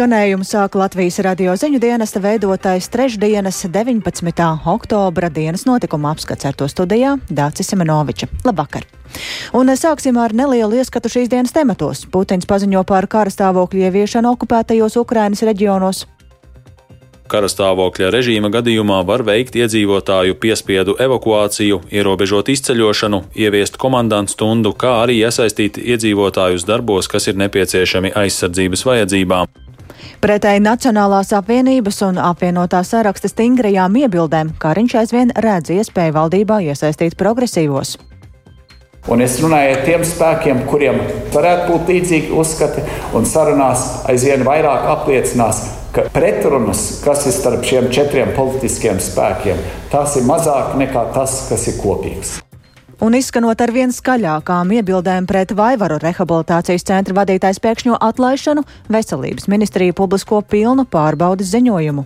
Skanējumu sāk Latvijas radio ziņu dienesta veidotājs trešdienas 19. oktobra dienas notikuma apskats ar to studijā Dācis Simenoviča. Labvakar! Un sāksim ar nelielu ieskatu šīs dienas tematos. Putins paziņo par kara stāvokļu ieviešanu okupētajos Ukrainas reģionos. Karastāvokļa režīma gadījumā var veikt iedzīvotāju piespiedu evakuāciju, ierobežot izceļošanu, ieviest komandantu stundu, kā arī iesaistīt iedzīvotājus darbos, kas ir nepieciešami aizsardzības vajadzībām. Pretēji Nacionālās apvienības un apvienotā saraksta stingrajām iebildēm, Kariņš aizvien redz iespēju valdībā iesaistīt progresīvos. Un es runāju ar tiem spēkiem, kuriem varētu būt līdzīgi uzskati, un sarunās aizvien vairāk apliecinās, ka pretrunas, kas ir starp šiem četriem politiskiem spēkiem, tās ir mazāk nekā tas, kas ir kopīgs. Un izskanot ar vien skaļākām iebildēm pret Vaivaru rehabilitācijas centra vadītājas pēkšņo atlaišanu, veselības ministrija publisko pilnu pārbaudas ziņojumu.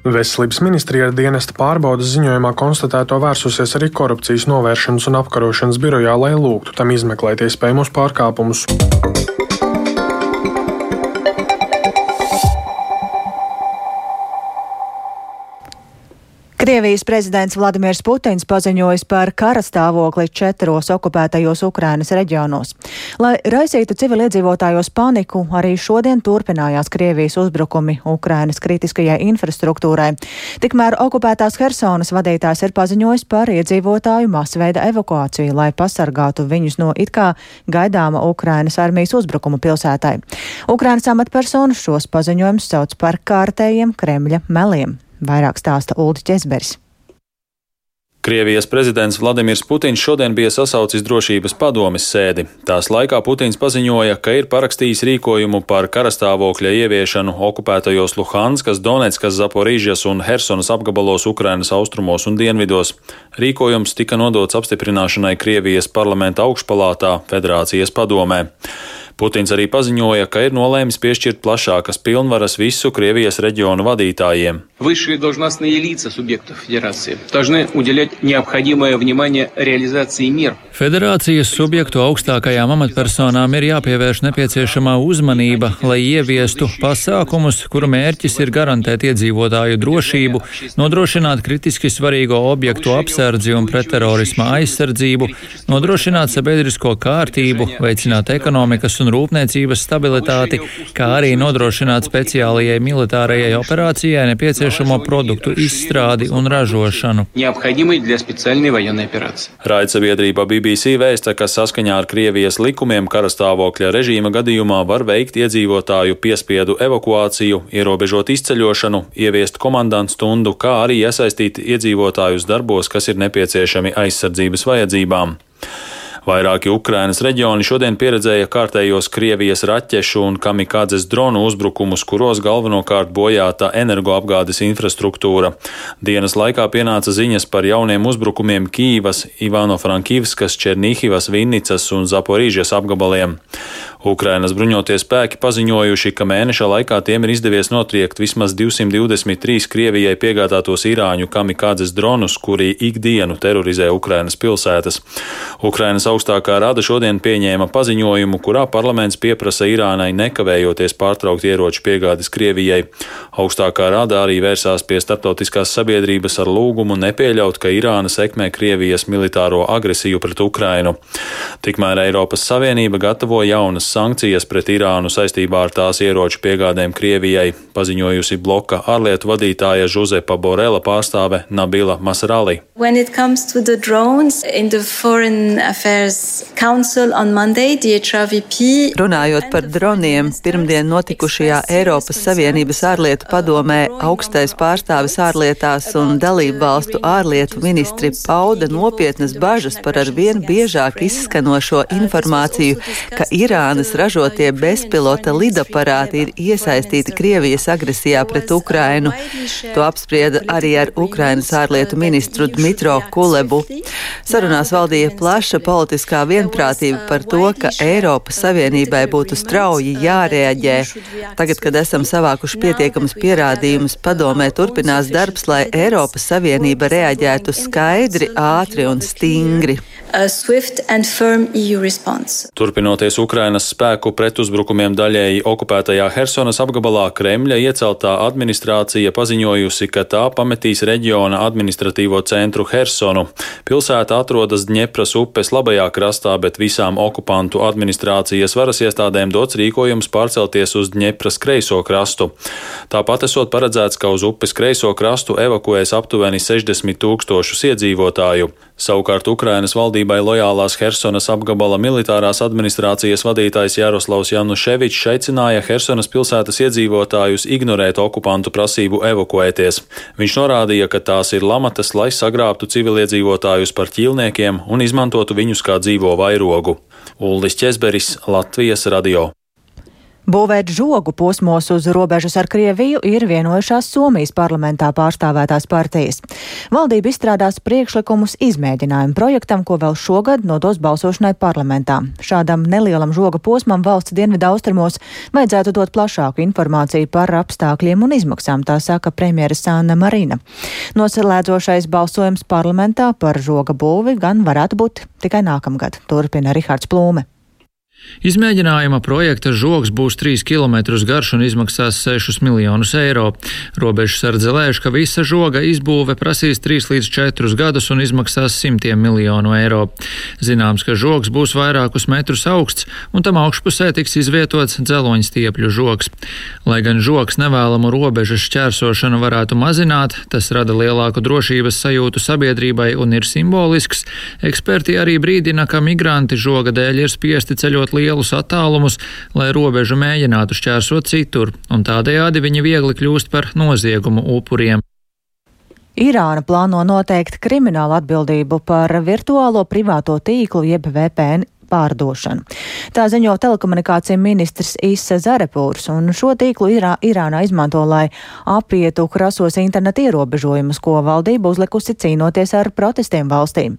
Veselības ministrijā dienesta pārbaudas ziņojumā konstatēto vērsusies arī korupcijas novēršanas un apkarošanas birojā, lai lūgtu tam izmeklēt iespējamos pārkāpumus. Krievijas prezidents Vladimirs Putins paziņojis par kara stāvokli četros okupētajos Ukrainas reģionos. Lai raisītu civiliedzīvotājos paniku, arī šodien turpinājās Krievijas uzbrukumi Ukrainas kritiskajai infrastruktūrai. Tikmēr okupētās Hersonas vadītājs ir paziņojis par iedzīvotāju masveida evakuāciju, lai pasargātu viņus no it kā gaidāma Ukrainas armijas uzbrukuma pilsētai. Ukrainas amatpersonas šos paziņojumus sauc par kārtējiem Kremļa meliem. Vairāk stāsta Uldi Česbergs. Krievijas prezidents Vladimirs Putins šodien bija sasaucis drošības padomes sēdi. Tās laikā Putins paziņoja, ka ir parakstījis rīkojumu par karastāvokļa ieviešanu okupētajos Luhanskas, Donetskas, Zaporīžas un Hersonas apgabalos Ukrainas austrumos un dienvidos. Rīkojums tika nodots apstiprināšanai Krievijas parlamenta augšpalātā Federācijas padomē. Putins arī paziņoja, ka ir nolēmis piešķirt plašākas pilnvaras visu Krievijas reģionu vadītājiem. Federācijas subjektu augstākajām amatpersonām ir jāpievērš nepieciešamā uzmanība, lai ieviestu pasākumus, kuru mērķis ir garantēt iedzīvotāju drošību, nodrošināt kritiski svarīgo objektu apsardzi un pretterorisma aizsardzību, nodrošināt sabiedrisko kārtību, veicināt ekonomikas un rūpniecības stabilitāti, kā arī nodrošināt speciālajai militārajai operācijai nepieciešamo produktu izstrādi un ražošanu. Raidsabiedrība BBC vēsta, ka saskaņā ar Krievijas likumiem karastāvokļa režīma gadījumā var veikt iedzīvotāju piespiedu evakuāciju, ierobežot izceļošanu, ieviest komandantu stundu, kā arī iesaistīt iedzīvotājus darbos, kas ir nepieciešami aizsardzības vajadzībām. Vairāki Ukrainas reģioni šodien pieredzēja kārtējos Krievijas raķešu un kamikādzes dronu uzbrukumus, kuros galvenokārt bojāta energoapgādes infrastruktūra. Dienas laikā pienāca ziņas par jauniem uzbrukumiem Kīvas, Ivano-Frankivskas, Černihivas, Vinnicas un Zaporīžas apgabaliem. Ukrainas bruņotie spēki paziņojuši, ka mēneša laikā tiem ir izdevies notriekt vismaz 223 Krievijai piegādātos īrāņu kamikādzes dronus, kuri ikdienu terorizē Ukrainas pilsētas. Ukrainas augstākā rada šodien pieņēma paziņojumu, kurā parlaments pieprasa Irānai nekavējoties pārtraukt ieroču piegādes Krievijai. Augstākā rada arī vērsās pie starptautiskās sabiedrības ar lūgumu nepieļaut, ka Irāna sekmē Krievijas militāro agresiju pret Ukrainu. Tikmēr Eiropas Savienība gatavo jaunas sankcijas pret Irānu saistībā ar tās ieroču piegādēm Krievijai, paziņojusi bloka ārlietu vadītāja Žuzepa Borela pārstāve Nabila Masrali. Drones, Monday, Runājot par droniem, pirmdien notikušajā Eiropas Savienības ārlietu padomē augstais pārstāvis ārlietās un dalību valstu ārlietu ministri pauda nopietnas bažas par arvien biežāk izskanošo informāciju, ka Irāna Irānas ražotie bezpilota lidaparāti ir iesaistīti Krievijas agresijā pret Ukrainu. To apsprieda arī ar Ukrainas ārlietu ministru Dmitro Kulebu. Sarunās valdīja plaša politiskā vienprātība par to, ka Eiropas Savienībai būtu strauji jārēģē. Tagad, kad esam savākuši pietiekamus pierādījumus, padomē turpinās darbs, lai Eiropas Savienība reaģētu skaidri, ātri un stingri. Turpinoties Ukrainas spēku pretuzbrukumiem daļēji okupētajā Hersonas apgabalā, Kremļa ieceltā administrācija paziņojusi, ka tā pametīs reģiona administratīvo centru Hersonu. Pilsēta atrodas Dņepras upes labajā krastā, bet visām okupantu administrācijas varas iestādēm dots rīkojums pārcelties uz Dņepras kreiso krastu. Tāpat esot paredzēts, ka uz upes kreiso krastu evakuēs aptuveni 60 tūkstošus iedzīvotāju. Savukārt Ukrainas valdībai lojālās Hersonas apgabala militārās administrācijas vadītājs Jaroslavs Januševičs aicināja Hersonas pilsētas iedzīvotājus ignorēt okupantu prasību evakuēties. Viņš norādīja, ka tās ir lamatas, lai sagrābtu civiliedzīvotājus par ķīlniekiem un izmantotu viņus kā dzīvo vairogu. Ulris Česberis, Latvijas radio. Būvēt žogu posmos uz robežas ar Krieviju ir vienojušās Somijas parlamentā pārstāvētās partijas. Valdība izstrādās priekšlikumus izmēģinājumu projektam, ko vēl šogad nodos balsošanai parlamentā. Šādam nelielam žoga posmam valsts dienvidu austrumos vajadzētu dot plašāku informāciju par apstākļiem un izmaksām, tā saka premjera Sāna Marina. Noslēdzošais balsojums parlamentā par žoga būvi gan varētu būt tikai nākamgad, turpina Rihards Plūme. Izmēģinājuma projekta žogs būs 3 km garš un izmaksās 6 miljonus eiro. Robežsardze lēš, ka visa žoga izbūve prasīs 3 līdz 4 gadus un izmaksās simtiem miljonu eiro. Zināms, ka žogs būs vairākus metrus augsts un tam augšpusē tiks izvietots dzeloņstiepļu žogs. Lai gan žogs nevēlamu robežas šķērsošanu varētu mazināt, tas rada lielāku drošības sajūtu sabiedrībai un ir simbolisks, eksperti arī brīdina, ka migranti žoga dēļ ir spiesti ceļot šķērsot lielus attālumus, lai robežu mēģinātu šķērsot citur, un tādējādi viņi viegli kļūst par noziegumu upuriem. Irāna plāno noteikt kriminālu atbildību par virtuālo privāto tīklu jeb VPN pārdošanu. Tā ziņo telekomunikācija ministrs Issa Zarepūrs, un šo tīklu Irā, Irānā izmanto, lai apietu krasos internetu ierobežojumus, ko valdība uzlikusi cīnoties ar protestiem valstīm.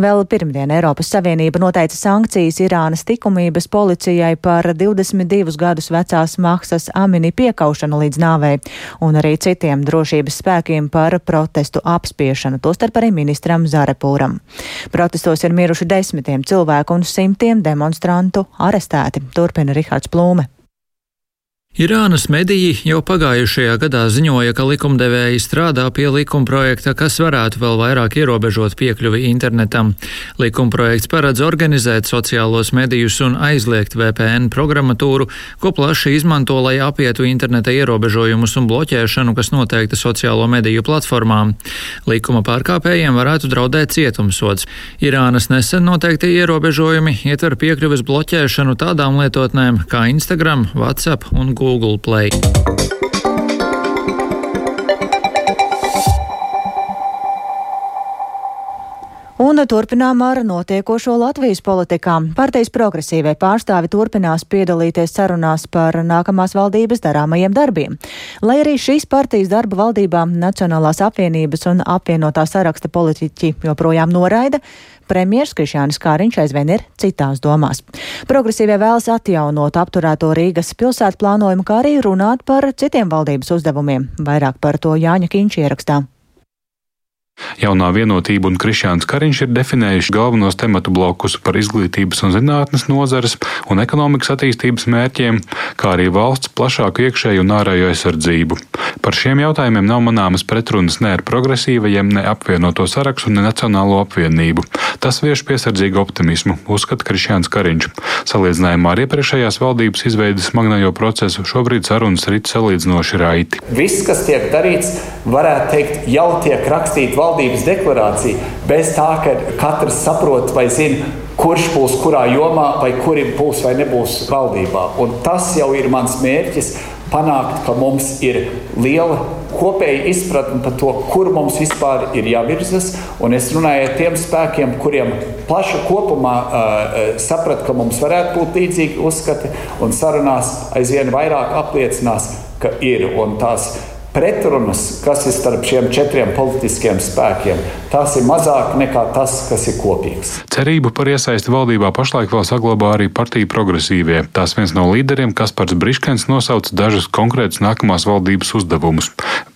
Vēl pirmdien Eiropas Savienība noteica sankcijas Irānas tikumības policijai par 22 gadus vecās maksas amini piekaušanu līdz nāvei, un arī citiem drošības spēkiem par protestu apspiešanu, tostarp arī ministram Zarepūram. Protestos ir miruši desmitiem cilvēku un simt simtiem demonstrantu arestēti, turpina Rihards Plūme. Irānas mediji jau pagājušajā gadā ziņoja, ka likumdevēji strādā pie likumprojekta, kas varētu vēl vairāk ierobežot piekļuvi internetam. Likumprojekts paredz organizēt sociālos medijus un aizliegt VPN programmatūru, ko plaši izmanto, lai apietu interneta ierobežojumus un bloķēšanu, kas noteikta sociālo mediju platformām. Likuma pārkāpējiem varētu draudēt cietumsods. Irānas nesen noteikti ierobežojumi ietver piekļuves bloķēšanu tādām lietotnēm kā Instagram, WhatsApp un Google Google Play. Un turpinām ar notiekošo Latvijas politikā. Partijas progresīvai pārstāvi turpinās piedalīties sarunās par nākamās valdības darāmajiem darbiem. Lai arī šīs partijas darba valdībā Nacionālās apvienības un apvienotā saraksta politiķi joprojām noraida, premjeras Krišjānis Kāriņš aizvien ir citās domās. Progresīvie vēlas atjaunot apturēto Rīgas pilsētu plānojumu, kā arī runāt par citiem valdības uzdevumiem. Vairāk par to Jāņa Kīņš ierakstā. Jaunā vienotība un Krišjāns Kariņš ir definējuši galvenos tematu blokus par izglītības un zinātnes nozares un ekonomikas attīstības mērķiem, kā arī valsts plašāku iekšēju un ārējo aizsardzību. Par šiem jautājumiem nav manāmas pretrunas ne ar progresīvajiem, ne apvienoto sarakstu, ne Nacionālo apvienību. Tas vieš piesardzīgu optimismu, uzskata Krišjāns Kariņš. Salīdzinājumā ar iepriekšējās valdības izveidas smagnajo procesu šobrīd sarunas rit salīdzinoši raiti. Viss, kas tiek darīts, varētu teikt, jau tiek rakstīts valdības valdības deklarācija, bez tā, ka katrs saprot vai zina, kurš būs kurā jomā, vai kuri būs vai nebūs valdībā. Un tas jau ir mans mērķis. Panākt, ka mums ir liela kopēja izpratne par to, kur mums vispār ir jāvirzas. Un es runāju ar tiem spēkiem, kuriem plaša kopumā uh, saprat, ka mums varētu būt līdzīgi uzskati, un sarunās aizvien vairāk apliecinās, ka ir. Un tās pretrunas, kas ir starp šiem četriem politiskiem spēkiem, tas ir mazāk nekā tas, kas ir kopīgs. Cerību par iesaisti valdībā pašlaik vēl saglabā arī partija progresīvie. Tās viens no līderiem, Kaspars Briškens, nosauca dažus konkrētus nākamās valdības uzdevumus.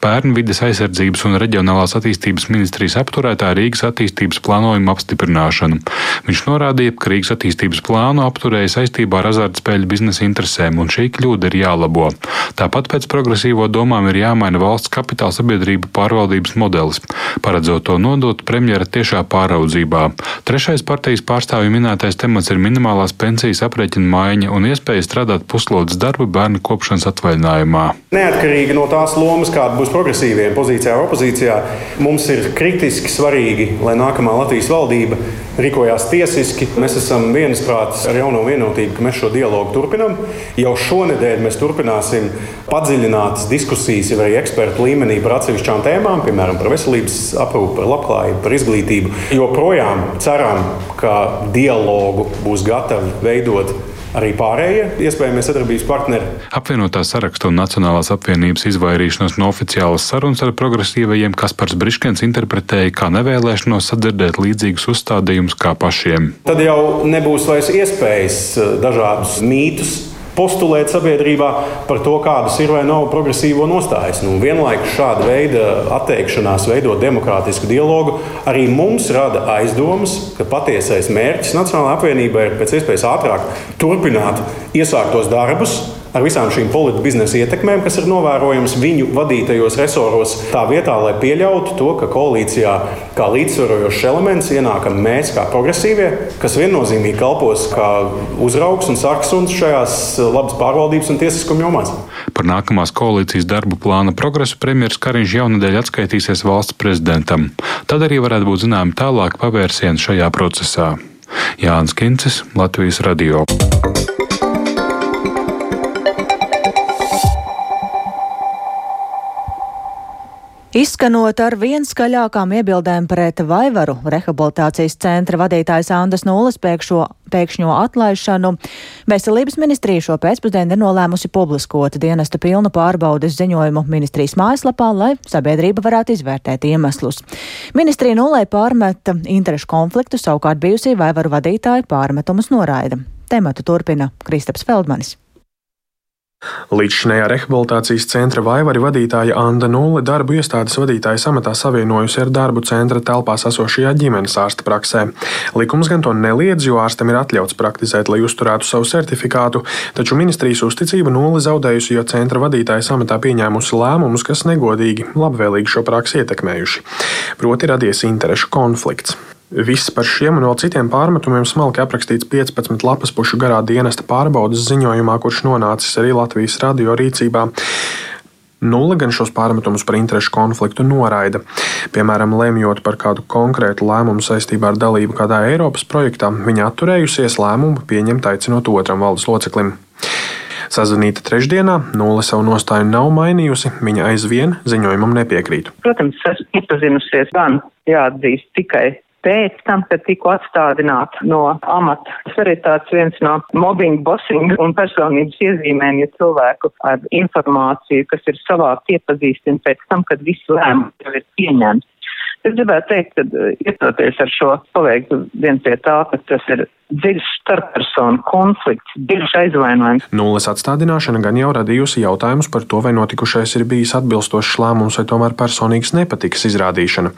Pērn vides aizsardzības un reģionālās attīstības ministrijas apturētā Rīgas attīstības plānojuma apstiprināšanu. Viņš norādīja, ka Rīgas attīstības plānu apturēja saistībā ar azartspēļu biznesa interesēm, un šī kļūda ir jālabo. Tāpat pēc progresīvo domām ir jāmaina valsts kapitāla sabiedrību pārvaldības modelis, paredzot to nodot premjera tiešā pāraudzībā. Trešais partijas pārstāvju minētais temats ir minimālās pensijas aprēķina maiņa un iespēja strādāt puslodes darbu bērnu kopšanas atvaļinājumā. Neatkarīgi no tās lomas, kāda būs progresīviem pozīcijā vai opozīcijā, mums ir kritiski svarīgi, lai nākamā Latvijas valdība rīkojās tiesiski. Mēs esam viensprātis ar jauno vienotību, ka mēs šo dialogu turpinām. Jau šonadēļ mēs turpināsim padziļinātas diskusijas jau arī ekspertu līmenī par atsevišķām tēmām, piemēram, par veselības aprūpi, par labklājību, par izglītību. Joprojām ceram, ka dialogu būs gatavi veidot arī pārējie iespējamie sadarbības partneri. Apvienotā saraksta un Nacionālās apvienības izvairīšanos no oficiālas sarunas ar progresīvajiem Kaspars Briškens interpretēja kā nevēlēšanos sadzirdēt līdzīgus uzstādījumus kā pašiem. Tad jau nebūs vairs iespējas eh, dažādus mītus postulēt sabiedrībā par to, kādas ir vai nav progresīvo nostājas. Nu, vienlaikus šāda veida atteikšanās veidot demokrātisku dialogu arī mums rada aizdomas, ka patiesais mērķis Nacionālajai apvienībai ir pēc iespējas ātrāk turpināt iesāktos darbus ar visām šīm politiskajām biznesa ietekmēm, kas ir novērojamas viņu vadītajos resoros, tā vietā, lai pieļautu to, ka koalīcijā kā līdzsvarojošs elements ienākam mēs, kā progresīvie, kas viennozīmīgi kalpos kā uzraugs un sarksuns šajās labas pārvaldības un tiesiskuma jomās. Par nākamās koalīcijas darbu plāna progresu premjerministrs Kariņš jaunadēļ atskaitīsies valsts prezidentam. Tad arī varētu būt zināmi tālāk pavērsieni šajā procesā. Jānis Kincis, Latvijas Radio. Izskanot ar vien skaļākām iebildēm pret Vaivaru rehabilitācijas centra vadītājas Andas Nulles pēkšo, pēkšņo atlaišanu, Veselības ministrija šo pēcpusdienu ir nolēmusi publiskot dienesta pilnu pārbaudes ziņojumu ministrijas mājaslapā, lai sabiedrība varētu izvērtēt iemeslus. Ministrija nulē pārmeta interešu konfliktu, savukārt bijusī Vaivaru vadītāja pārmetumus noraida. Tematu turpina Kristaps Feldmanis. Līdzšinējā rehabilitācijas centra vaivari vadītāja Anna Nulle darbu iestādes vadītājas amatā savienojusi ar darbu centra telpās esošajā ģimenes ārsta praksē. Likums gan to neliedz, jo ārstam ir atļauts praktizēt, lai uzturētu savu certifikātu, taču ministrijas uzticību Nulle zaudējusi, jo centra vadītājas amatā pieņēmusi lēmumus, kas negodīgi, labvēlīgi šo praksi ietekmējuši. Proti radies interešu konflikts. Viss par šiem un vēl citiem pārmetumiem smalki aprakstīts 15 lapas pušu garā dienesta pārbaudas ziņojumā, kurš nonācis arī Latvijas radio rīcībā. Nulle gan šos pārmetumus par interešu konfliktu noraida. Piemēram, lemjot par kādu konkrētu lēmumu saistībā ar dalību kādā Eiropas projektā, viņa atturējusies lēmumu pieņemt aicinot otram valdes loceklim. Sazvanīta trešdienā, Nulle savu nostāju nav mainījusi, viņa aizvien ziņojumam nepiekrīt. Protams, esmu iepazinusies gan jāatzīst tikai pēc tam, kad tiku atstādināta no amata. Tas arī tāds viens no mobbinga, bosinga un personības iezīmēm, ja cilvēku ar informāciju, kas ir savākt, iepazīstina pēc tam, kad visi lēmumi jau ir pieņemti. Es gribētu teikt, ka ietoties ar šo paveiktu vien pie tā, ka tas ir dziļš starppersonu konflikts, dziļš aizvainojums. Nulles atstādināšana gan jau radījusi jautājumus par to, vai notikušais ir bijis atbilstošs lēmums vai tomēr personīgas nepatikas izrādīšana.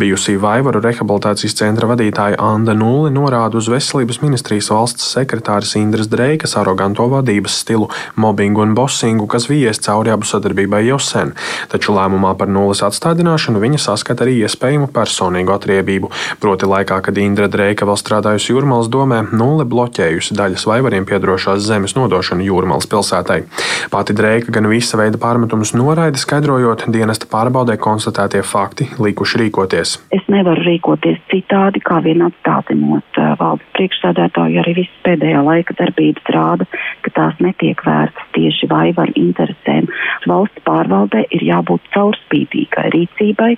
Bijusī Vaivaru rehabilitācijas centra vadītāja Anna Nulle norāda uz veselības ministrijas valsts sekretāras Indras Dreikas aroganto vadības stilu, mobbingu un bosingu, kas vies cauri abu sadarbībai jau sen. Taču lēmumā par nulles atstādināšanu viņa saskata arī iespējamu personīgu atriebību. Proti laikā, kad Indra Dreika vēl strādājusi Jūrmālas domē, nulle bloķējusi daļas vaivariem piedarošās zemes nodošanu Jūrmālas pilsētai. Pati Dreika gan visa veida pārmetumus noraida, skaidrojot, dienesta pārbaudē konstatētie fakti likuši rīkoties. Es nevaru rīkoties citādi, kā vien atstādinot uh, valdes priekšsēdētāju, arī viss pēdējā laika darbības rāda, ka tās netiek vērstas tieši vaivaru interesēm. Valsts pārvaldē ir jābūt caurspīdīgai rīcībai,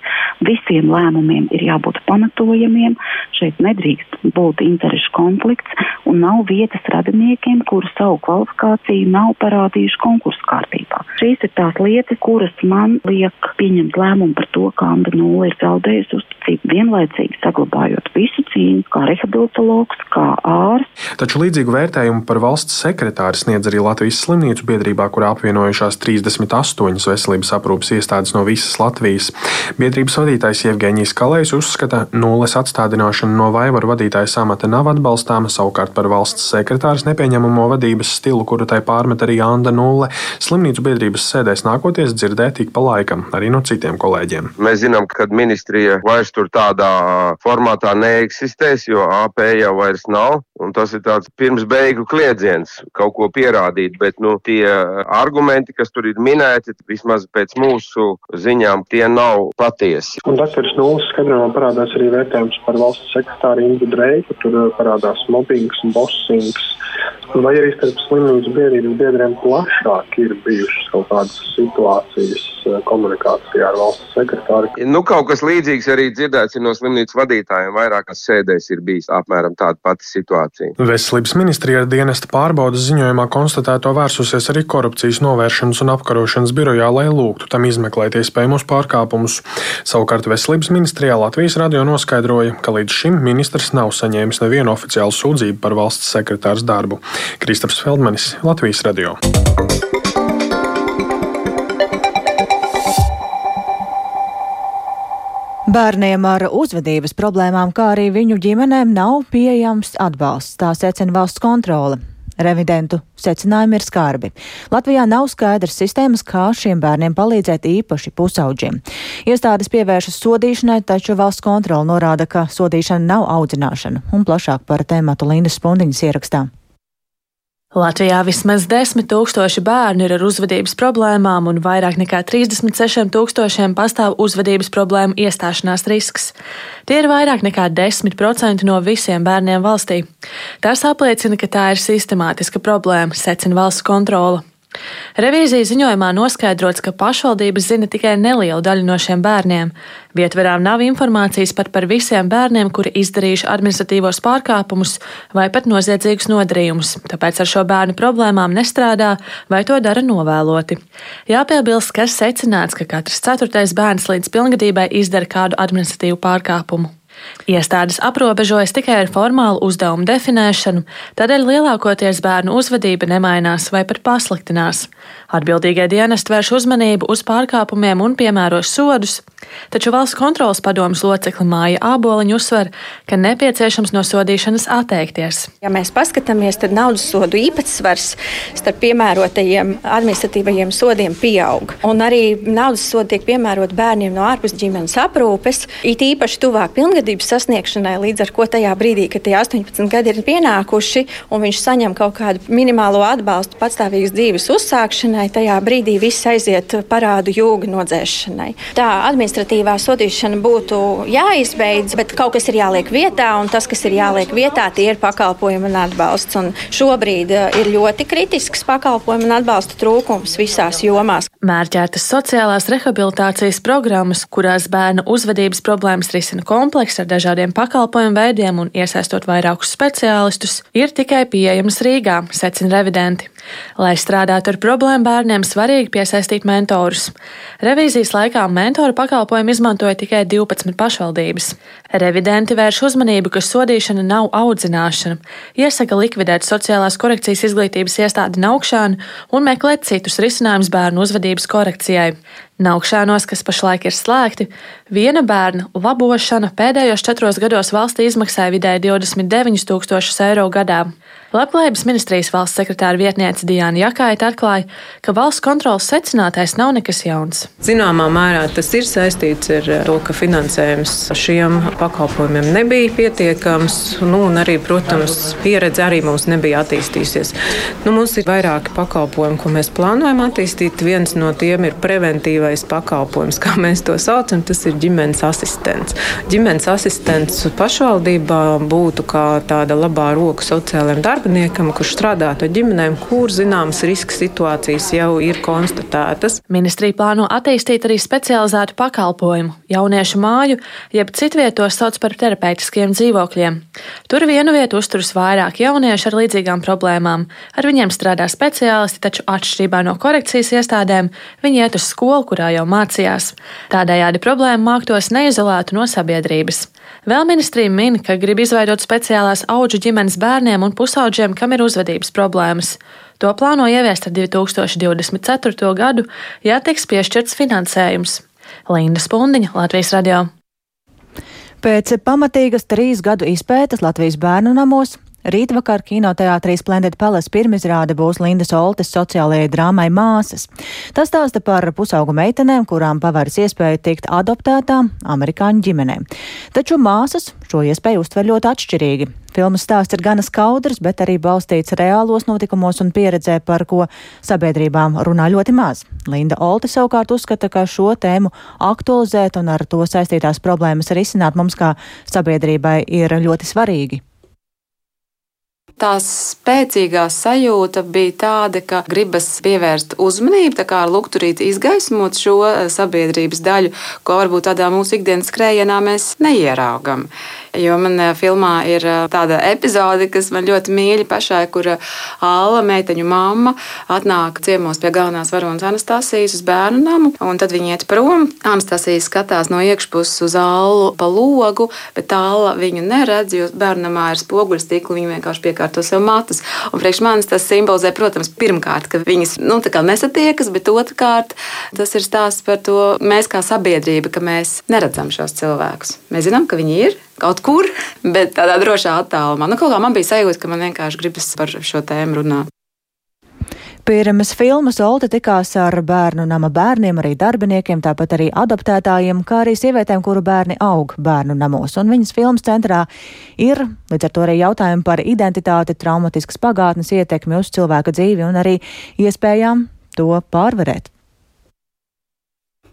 visiem lēmumiem ir jābūt pamatojamiem, šeit nedrīkst būt interešu konflikts un nav vietas radiniekiem, kuru savu kvalifikāciju nav parādījuši konkursu kārtībā. Šīs ir tās lietas, kuras man liek pieņemt lēmumu par to, kā Anda Nula ir zaudējusi uzticību, vienlaicīgi saglabājot visu cīņu, kā rehabilitologs, kā ārsts. Taču līdzīgu vērtējumu par valsts sekretāru sniedz arī Latvijas slimnīcu biedrībā, kurā apvienojušās 38 veselības aprūpas iestādes no visas Latvijas. Biedrības vadītājs Jevgeņijs Kalējs uzskata, nulles atstādināšana no vaivaru vadītāja samata nav atbalstāma, savukārt par valsts sekretāras nepieņemamo vadības stilu, kuru tai pārmet arī Anda Nulle, slimnīcu biedrības sēdēs nākoties dzirdēt ik pa laikam, arī no citiem kolēģiem. Mēs zinām, ka ministrija vairs tur tādā formātā neeksistēs, jo AP jau vairs nav. Tas ir tāds pirms beigu kliedziens, kaut ko pierādīt, bet nu, tie argumenti, kas tur ir minēti, vismaz pēc mūsu ziņām, tie nav patiesi. Un dakteris Nulles skaidrojumā parādās arī vērtējums par valsts sekretāru Ingu Dreiku, tur parādās mobbings un bossings. Vai arī starp slimnīcu biedrības biedriem plašāk ir bijušas kaut kādas situācijas komunikācijā ar valsts sekretāru? Nu, kaut kas līdzīgs arī dzirdēts no slimnīcu vadītājiem. Vairākās sēdēs ir bijis apmēram tāda pati situācija. Veselības ministrija dienesta pārbaudas ziņojumā konstatēto vērsusies arī korupcijas novēršanas un apkarošanas birojā, lai lūgtu tam izmeklēt iespējamos pārkāpumus. Savukārt Veselības ministrijā Latvijas radio noskaidroja, ka līdz šim ministrs nav saņēmis nevienu oficiālu sūdzību par valsts sekretārs darbu. Kristaps Feldmanis, Latvijas radio. Bērniem ar uzvedības problēmām, kā arī viņu ģimenēm, nav pieejams atbalsts, tā secina valsts kontrole. Revidentu secinājumi ir skarbi. Latvijā nav skaidrs sistēmas, kā šiem bērniem palīdzēt īpaši pusauģiem. Iestādes pievēršas sodīšanai, taču valsts kontrola norāda, ka sodīšana nav audzināšana, un plašāk par tēmatu Lindas Spundiņas ierakstā. Latvijā vismaz 10 tūkstoši bērnu ir ar uzvedības problēmām, un vairāk nekā 36 tūkstošiem pastāv uzvedības problēmu iestāšanās risks. Tie ir vairāk nekā 10% no visiem bērniem valstī. Tas apliecina, ka tā ir sistemātiska problēma, secina valsts kontrola. Revīzijas ziņojumā noskaidrots, ka pašvaldības zina tikai nelielu daļu no šiem bērniem. Vietverām nav informācijas pat par visiem bērniem, kuri izdarījuši administratīvos pārkāpumus vai pat noziedzīgus nodarījumus, tāpēc ar šo bērnu problēmām nestrādā vai to dara novēloti. Jāpiebilst, ka secināts, ka katrs ceturtais bērns līdz pilngadībai izdara kādu administratīvu pārkāpumu. Iestādes aprobežojas tikai ar formālu uzdevumu definēšanu, tādēļ lielākoties bērnu uzvedība nemainās vai pat pasliktinās. Atbildīgie dienesti vērš uzmanību uz pārkāpumiem un piemēros sodus, taču valsts kontrolas padomas locekli Māja Āboliņa uzsver, ka nepieciešams no sodīšanas atteikties. Ja mēs paskatāmies, tad naudas sodu īpatsvars starp piemērotajiem administratīvajiem sodiem pieaug. Un arī naudas sodi tiek piemērot bērniem no ārpus ģimenes aprūpes, it īpaši tuvāk pilngadības sasniegšanai, līdz ar ko tajā brīdī, kad tie 18 gadi ir pienākuši un viņš saņem kaut kādu minimālo atbalstu patstāvīgas dzīves uzsākšanai, tajā brīdī viss aiziet parādu jūga nodzēšanai. Tā administratīvā sodīšana būtu jāizbeidz, bet kaut kas ir jāliek vietā, un tas, kas ir jāliek vietā, tie ir pakalpojumi un atbalsts. Un šobrīd eh, ir ļoti kritisks pakalpojumu un atbalsta trūkums visās jomās. Mērķētas sociālās rehabilitācijas programmas, kurās bērnu uzvedības problēmas risina komplekss ar dažādiem pakalpojumu veidiem un iesaistot vairākus speciālistus, ir tikai pieejamas Rīgā, secina revidenti. Lai strādātu ar problēmu bērniem, svarīgi piesaistīt mentorus. Revīzijas laikā mentoru pakalpojumu izmantoja tikai 12 pašvaldības. Revidenti vērš uzmanību, ka sodīšana nav audzināšana, iesaka likvidēt sociālās korekcijas izglītības iestādi Naukšānu un meklēt citus risinājumus bērnu uzvedības korekcijai. Naukšanos, kas pašlaik ir slēgti, viena bērna labošana pēdējos četros gados valstī izmaksāja vidēji 29 000 eiro gadā. Labklājības ministrijas valsts sekretāra vietniece Diana Jakaita atklāja, ka valsts kontrolas secinātais nav nekas jauns. Zināmā mērā tas ir saistīts ar to, ka finansējums šiem pakalpojumiem nebija pietiekams, nu, un arī, protams, pieredze arī mums nebija attīstījusies. Nu, mums ir vairāki pakalpojumi, ko mēs plānojam attīstīt. Viens no tiem ir preventīvais pakalpojums, kā mēs to saucam, tas ir ģimenes asistents. Ģimenes asistents pašvaldībā būtu kā tāda labā roka sociālajiem darbiniekam, kurš strādātu ar ģimenēm, kur kur zināmas riska situācijas jau ir konstatētas. Ministrija plāno attīstīt arī specializētu pakalpojumu, jauniešu māju, jeb citvietos sauc par terapeitiskiem dzīvokļiem. Tur vienu vietu uzturas vairāk jauniešu ar līdzīgām problēmām. Ar viņiem strādā speciālisti, taču atšķirībā no korekcijas iestādēm, viņi iet uz skolu, kurā jau mācījās. Tādējādi problēma māktos neizolētu no sabiedrības. Vēl ministrija min, ka grib izveidot speciālās auģu ģimenes bērniem un pusauģiem, kam ir uzvedības problēmas. To plāno ieviest ar 2024. gadu, ja tiks piešķirts finansējums. Linda Spundiņa, Latvijas radio. Pēc pamatīgas trīs gadu izpētes Latvijas bērnu namos Rītvakar kinoteātrī Splendid Palace pirmizrāde būs Lindas Oltes sociālajai drāmai Māsas. Tas stāsta par pusaugu meitenēm, kurām pavērs iespēju tikt adoptētām amerikāņu ģimenēm. Taču māsas šo iespēju uztver ļoti atšķirīgi. Filmas stāsts ir gana skaudrs, bet arī balstīts reālos notikumos un pieredzē, par ko sabiedrībām runā ļoti maz. Linda Olte savukārt uzskata, ka šo tēmu aktualizēt un ar to saistītās problēmas risināt mums kā sabiedrībai ir ļoti svarīgi tā spēcīgā sajūta bija tāda, ka gribas pievērst uzmanību, tā kā ar lukturīti izgaismot šo eh, sabiedrības daļu, ko varbūt tādā mūsu ikdienas skrējienā mēs neieraugam. Jo man eh, filmā ir eh, tāda epizode, kas man ļoti mīļa pašai, kur Alla, meiteņu mamma, atnāk ciemos pie galvenās varonas Anastasijas uz bērnu namu, un tad viņi iet prom. Anastasija skatās no iekšpuses uz Allu pa logu, bet Alla viņu neredz, jo bērnu namā ir spoguļs stikli, viņi vienkārši piekārt to sev matus. Un priekš manis tas simbolizē, protams, pirmkārt, ka viņas nu, nesatiekas, bet otrkārt tas ir stāsts par to, mēs kā sabiedrība, ka mēs neredzam šos cilvēkus. Mēs zinām, ka viņi ir kaut kur, bet tādā drošā attālumā. Nu, kaut kā man bija sajūta, ka man vienkārši gribas par šo tēmu runāt. Pirms filmas Olta tikās ar bērnu nama bērniem, arī darbiniekiem, tāpat arī adoptētājiem, kā arī sievietēm, kuru bērni aug bērnu namos. Un viņas filmas centrā ir līdz ar to arī jautājumi par identitāti, traumatiskas pagātnes ietekmi uz cilvēka dzīvi un arī iespējām to pārvarēt.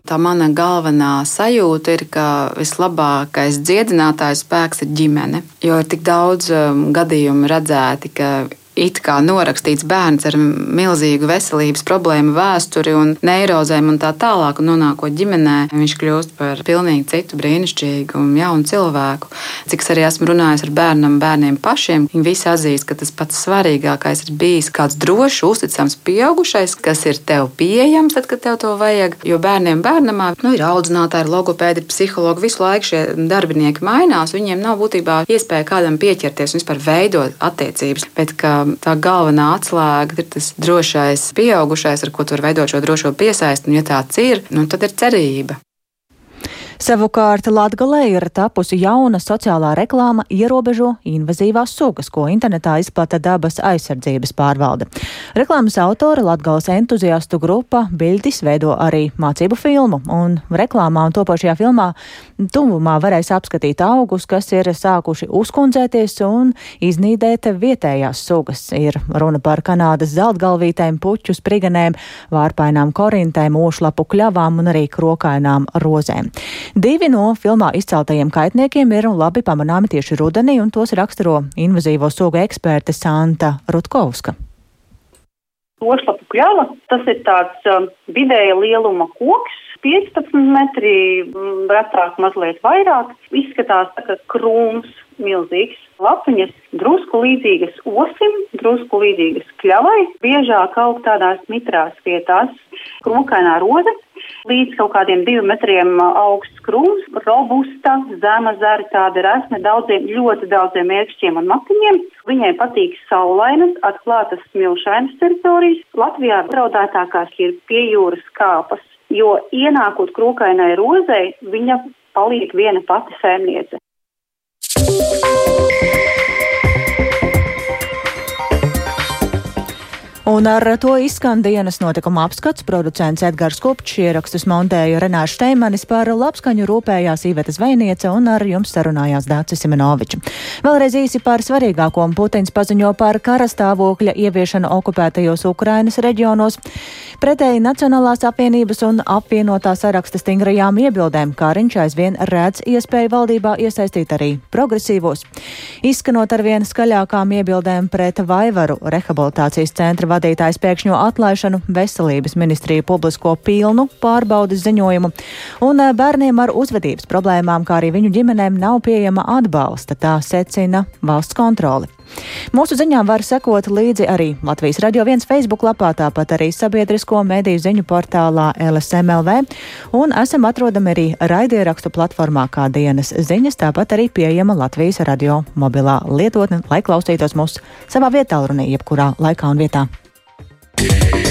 Tā mana galvenā sajūta ir, ka vislabākais dziedinātājs spēks ir ģimene. Jo ir tik daudz um, gadījumu redzēti, ka it kā norakstīts bērns ar milzīgu veselības problēmu, vēsturi un neirozēm un tā tālāk, un nonākot ģimenē, viņš kļūst par pilnīgi citu brīnišķīgu un jaunu cilvēku. Cik es arī esmu runājis ar bērnam, bērniem pašiem, viņi visi atzīst, ka tas pats svarīgākais ir bijis kāds drošs, uzticams pieaugušais, kas ir tev pieejams, tad, kad tev to vajag. Jo bērniem bērnamā nu, ir audzinātāji, logopēdi, psihologi, visu laiku šie darbinieki mainās. Viņiem nav būtībā iespēja kādam pieķerties un vispār veidot attiecības. Bet, tā galvenā atslēga ir tas drošais pieaugušais, ar ko tu vari veidot šo drošo piesaisti. Un, ja tāds ir, nu, tad ir cerība. Savukārt Latgalē ir tapusi jauna sociālā reklāma ierobežo invazīvās sugas, ko internetā izplata dabas aizsardzības pārvalde. Reklāmas autora Latgales entuziastu grupa Bildis veido arī mācību filmu, un reklāmā un topošajā filmā tuvumā varēs apskatīt augus, kas ir sākuši uzkundzēties un iznīdēt vietējās sugas. Ir runa par Kanādas zeltgalvītēm, puķu spriganēm, vārpainām korintēm, ošlapu kļavām un arī krokainām rozēm. Divi no filmā izceltajiem kaitniekiem ir labi pamanāmi tieši rudenī, un tos raksturo invazīvo sugu eksperte Santa Rutkovska. Ošlapu kļava, tas ir tāds um, vidēja lieluma koks, 15 metri, retāk mazliet vairāk. Izskatās tā kā krūms milzīgs. Lapiņas drusku līdzīgas osim, drusku līdzīgas kļavai, biežāk aug tādās mitrās vietās. Krokainā roze līdz kaut kādiem diviem metriem augsts krūms, robusta, zema zara, tāda resme daudziem, ļoti daudziem ērkšķiem un matiņiem. Viņai patīk saulainas, atklātas smilšainas teritorijas. Latvijā draudētākās ir pie jūras kāpas, jo ienākot krūkainai rozei, viņa paliek viena pati sēmniece. Un ar to izskan dienas notikuma apskats. Producents Edgars Kupčs ierakstus montēja Renāša Steimanis par labskaņu rūpējās Īveta Zvejniece un ar jums sarunājās Dācis Simenovičs. Vēlreiz īsi par svarīgāko Putins paziņo par karastāvokļa ieviešanu okupētajos Ukrainas reģionos. Pretēji Nacionālās apvienības un apvienotā saraksta stingrajām iebildēm Kāriņš aizvien redz iespēju valdībā iesaistīt arī progresīvos. Izskanot ar vien skaļākām iebildēm pret Vaivaru rehabilitācijas centra vadību klausītājs pēkšņo atlaišanu, veselības ministrija publisko pilnu pārbaudas ziņojumu, un eh, bērniem ar uzvedības problēmām, kā arī viņu ģimenēm nav pieejama atbalsta, tā secina valsts kontroli. Mūsu ziņām var sekot līdzi arī Latvijas Radio 1 Facebook lapā, tāpat arī sabiedrisko mediju ziņu portālā LSMLV, un esam atrodami arī raidierakstu platformā kā dienas ziņas, tāpat arī pieejama Latvijas radio mobilā lietotne, lai klausītos mūs savā vietā, runī jebkurā laikā un vietā. yeah.